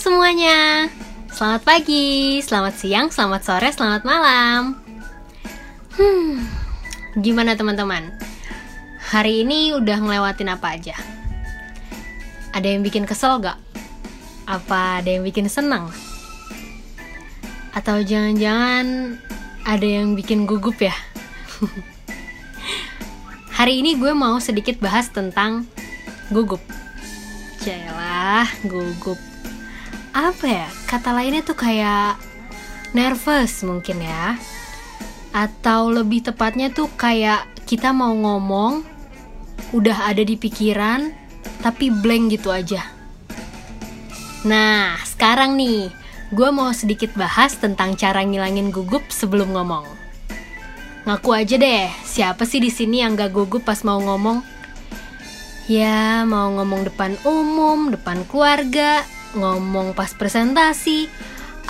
semuanya, selamat pagi, selamat siang, selamat sore, selamat malam. Hmm, gimana teman-teman? Hari ini udah ngelewatin apa aja? Ada yang bikin kesel gak? Apa ada yang bikin senang? Atau jangan-jangan ada yang bikin gugup ya? Hari ini gue mau sedikit bahas tentang gugup. Celah, gugup apa ya? Kata lainnya tuh kayak nervous mungkin ya. Atau lebih tepatnya tuh kayak kita mau ngomong udah ada di pikiran tapi blank gitu aja. Nah sekarang nih gue mau sedikit bahas tentang cara ngilangin gugup sebelum ngomong. Ngaku aja deh siapa sih di sini yang gak gugup pas mau ngomong? Ya mau ngomong depan umum depan keluarga ngomong pas presentasi,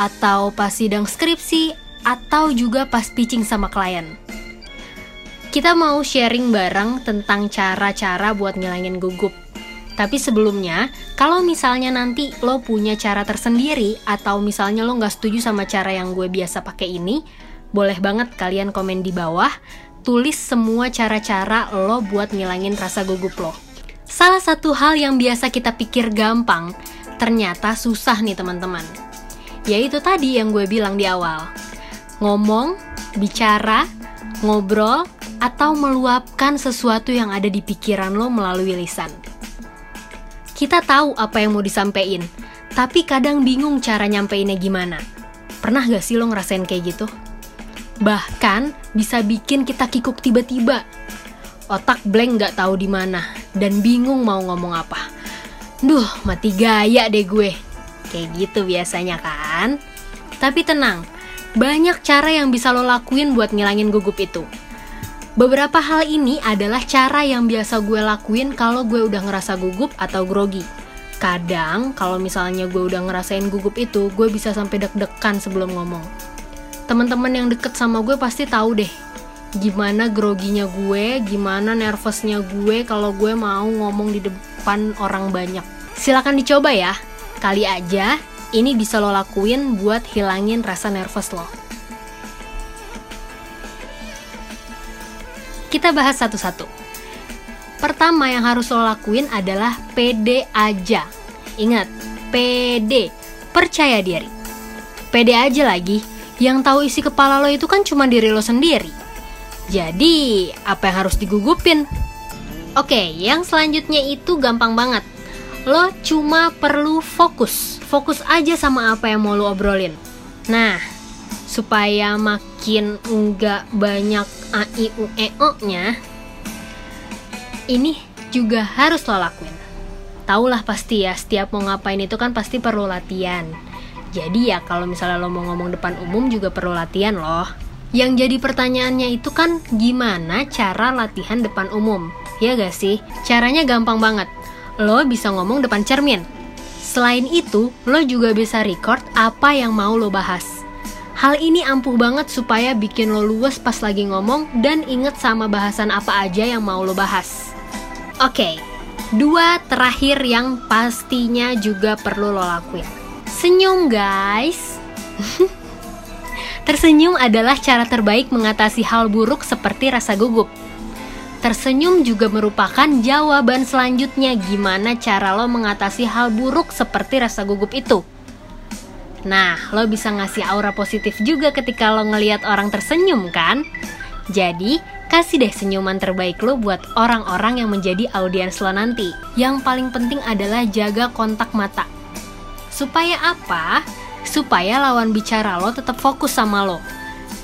atau pas sidang skripsi, atau juga pas pitching sama klien. Kita mau sharing bareng tentang cara-cara buat ngilangin gugup. Tapi sebelumnya, kalau misalnya nanti lo punya cara tersendiri atau misalnya lo nggak setuju sama cara yang gue biasa pakai ini, boleh banget kalian komen di bawah, tulis semua cara-cara lo buat ngilangin rasa gugup lo. Salah satu hal yang biasa kita pikir gampang, ternyata susah nih teman-teman. Yaitu tadi yang gue bilang di awal. Ngomong, bicara, ngobrol, atau meluapkan sesuatu yang ada di pikiran lo melalui lisan. Kita tahu apa yang mau disampaikan, tapi kadang bingung cara nyampeinnya gimana. Pernah gak sih lo ngerasain kayak gitu? Bahkan bisa bikin kita kikuk tiba-tiba. Otak blank gak tahu di mana dan bingung mau ngomong apa. Duh, mati gaya deh gue. Kayak gitu biasanya kan? Tapi tenang, banyak cara yang bisa lo lakuin buat ngilangin gugup itu. Beberapa hal ini adalah cara yang biasa gue lakuin kalau gue udah ngerasa gugup atau grogi. Kadang, kalau misalnya gue udah ngerasain gugup itu, gue bisa sampai deg-degan sebelum ngomong. Teman-teman yang deket sama gue pasti tahu deh, gimana groginya gue, gimana nervousnya gue kalau gue mau ngomong di depan orang banyak. Silahkan dicoba ya, kali aja ini bisa lo lakuin buat hilangin rasa nervous lo. Kita bahas satu-satu. Pertama yang harus lo lakuin adalah pede aja. Ingat, pede, percaya diri. Pede aja lagi, yang tahu isi kepala lo itu kan cuma diri lo sendiri. Jadi, apa yang harus digugupin? Oke, yang selanjutnya itu gampang banget. Lo cuma perlu fokus. Fokus aja sama apa yang mau lo obrolin. Nah, supaya makin nggak banyak a i u e o nya, ini juga harus lo lakuin. Taulah pasti ya, setiap mau ngapain itu kan pasti perlu latihan. Jadi ya kalau misalnya lo mau ngomong depan umum juga perlu latihan loh. Yang jadi pertanyaannya itu kan gimana cara latihan depan umum? Ya gak sih? Caranya gampang banget. Lo bisa ngomong depan cermin. Selain itu, lo juga bisa record apa yang mau lo bahas. Hal ini ampuh banget supaya bikin lo luwes pas lagi ngomong dan inget sama bahasan apa aja yang mau lo bahas. Oke, dua terakhir yang pastinya juga perlu lo lakuin. Senyum guys. Tersenyum adalah cara terbaik mengatasi hal buruk seperti rasa gugup. Tersenyum juga merupakan jawaban selanjutnya gimana cara lo mengatasi hal buruk seperti rasa gugup itu. Nah, lo bisa ngasih aura positif juga ketika lo ngeliat orang tersenyum kan? Jadi, kasih deh senyuman terbaik lo buat orang-orang yang menjadi audiens lo nanti. Yang paling penting adalah jaga kontak mata. Supaya apa? Supaya lawan bicara lo tetap fokus sama lo.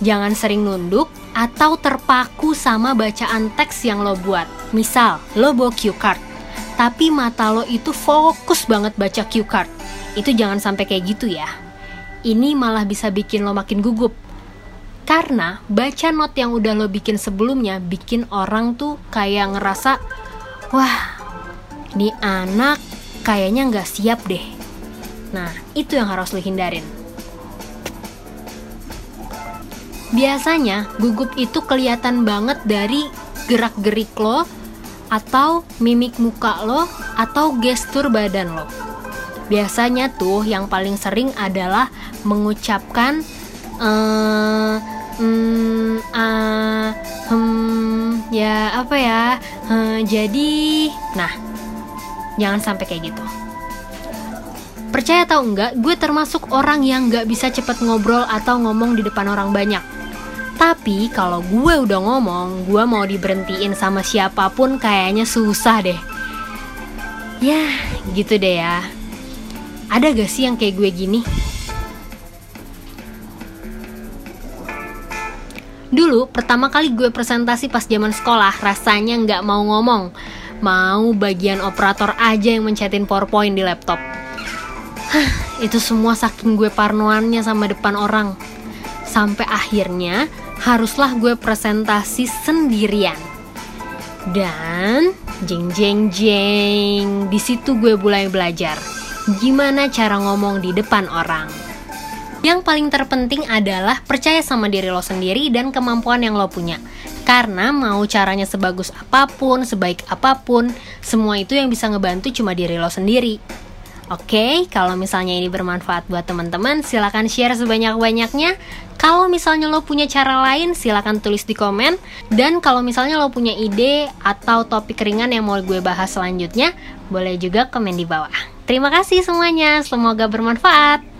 Jangan sering nunduk atau terpaku sama bacaan teks yang lo buat. Misal, lo bawa cue card, tapi mata lo itu fokus banget baca cue card. Itu jangan sampai kayak gitu ya. Ini malah bisa bikin lo makin gugup. Karena baca not yang udah lo bikin sebelumnya bikin orang tuh kayak ngerasa, wah, ini anak kayaknya nggak siap deh. Nah, itu yang harus lo hindarin. Biasanya gugup itu kelihatan banget dari gerak-gerik lo atau mimik muka lo atau gestur badan lo. Biasanya tuh yang paling sering adalah mengucapkan uh, hmm, uh, hmm, ya apa ya? Uh, jadi, nah, jangan sampai kayak gitu. Percaya atau enggak, gue termasuk orang yang gak bisa cepet ngobrol atau ngomong di depan orang banyak. Tapi kalau gue udah ngomong, gue mau diberhentiin sama siapa pun kayaknya susah deh. Ya, gitu deh ya. Ada gak sih yang kayak gue gini? Dulu pertama kali gue presentasi pas zaman sekolah rasanya nggak mau ngomong Mau bagian operator aja yang mencetin powerpoint di laptop Hah, itu semua saking gue parnoannya sama depan orang Sampai akhirnya haruslah gue presentasi sendirian Dan jeng jeng jeng di situ gue mulai belajar Gimana cara ngomong di depan orang yang paling terpenting adalah percaya sama diri lo sendiri dan kemampuan yang lo punya. Karena mau caranya sebagus apa pun, sebaik apa pun, semua itu yang bisa ngebantu cuma diri lo sendiri. Oke, kalau misalnya ini bermanfaat buat teman-teman, silahkan share sebanyak-banyaknya. Kalau misalnya lo punya cara lain, silahkan tulis di komen. Dan kalau misalnya lo punya ide atau topik ringan yang mau gue bahas selanjutnya, boleh juga komen di bawah. Terima kasih semuanya, semoga bermanfaat.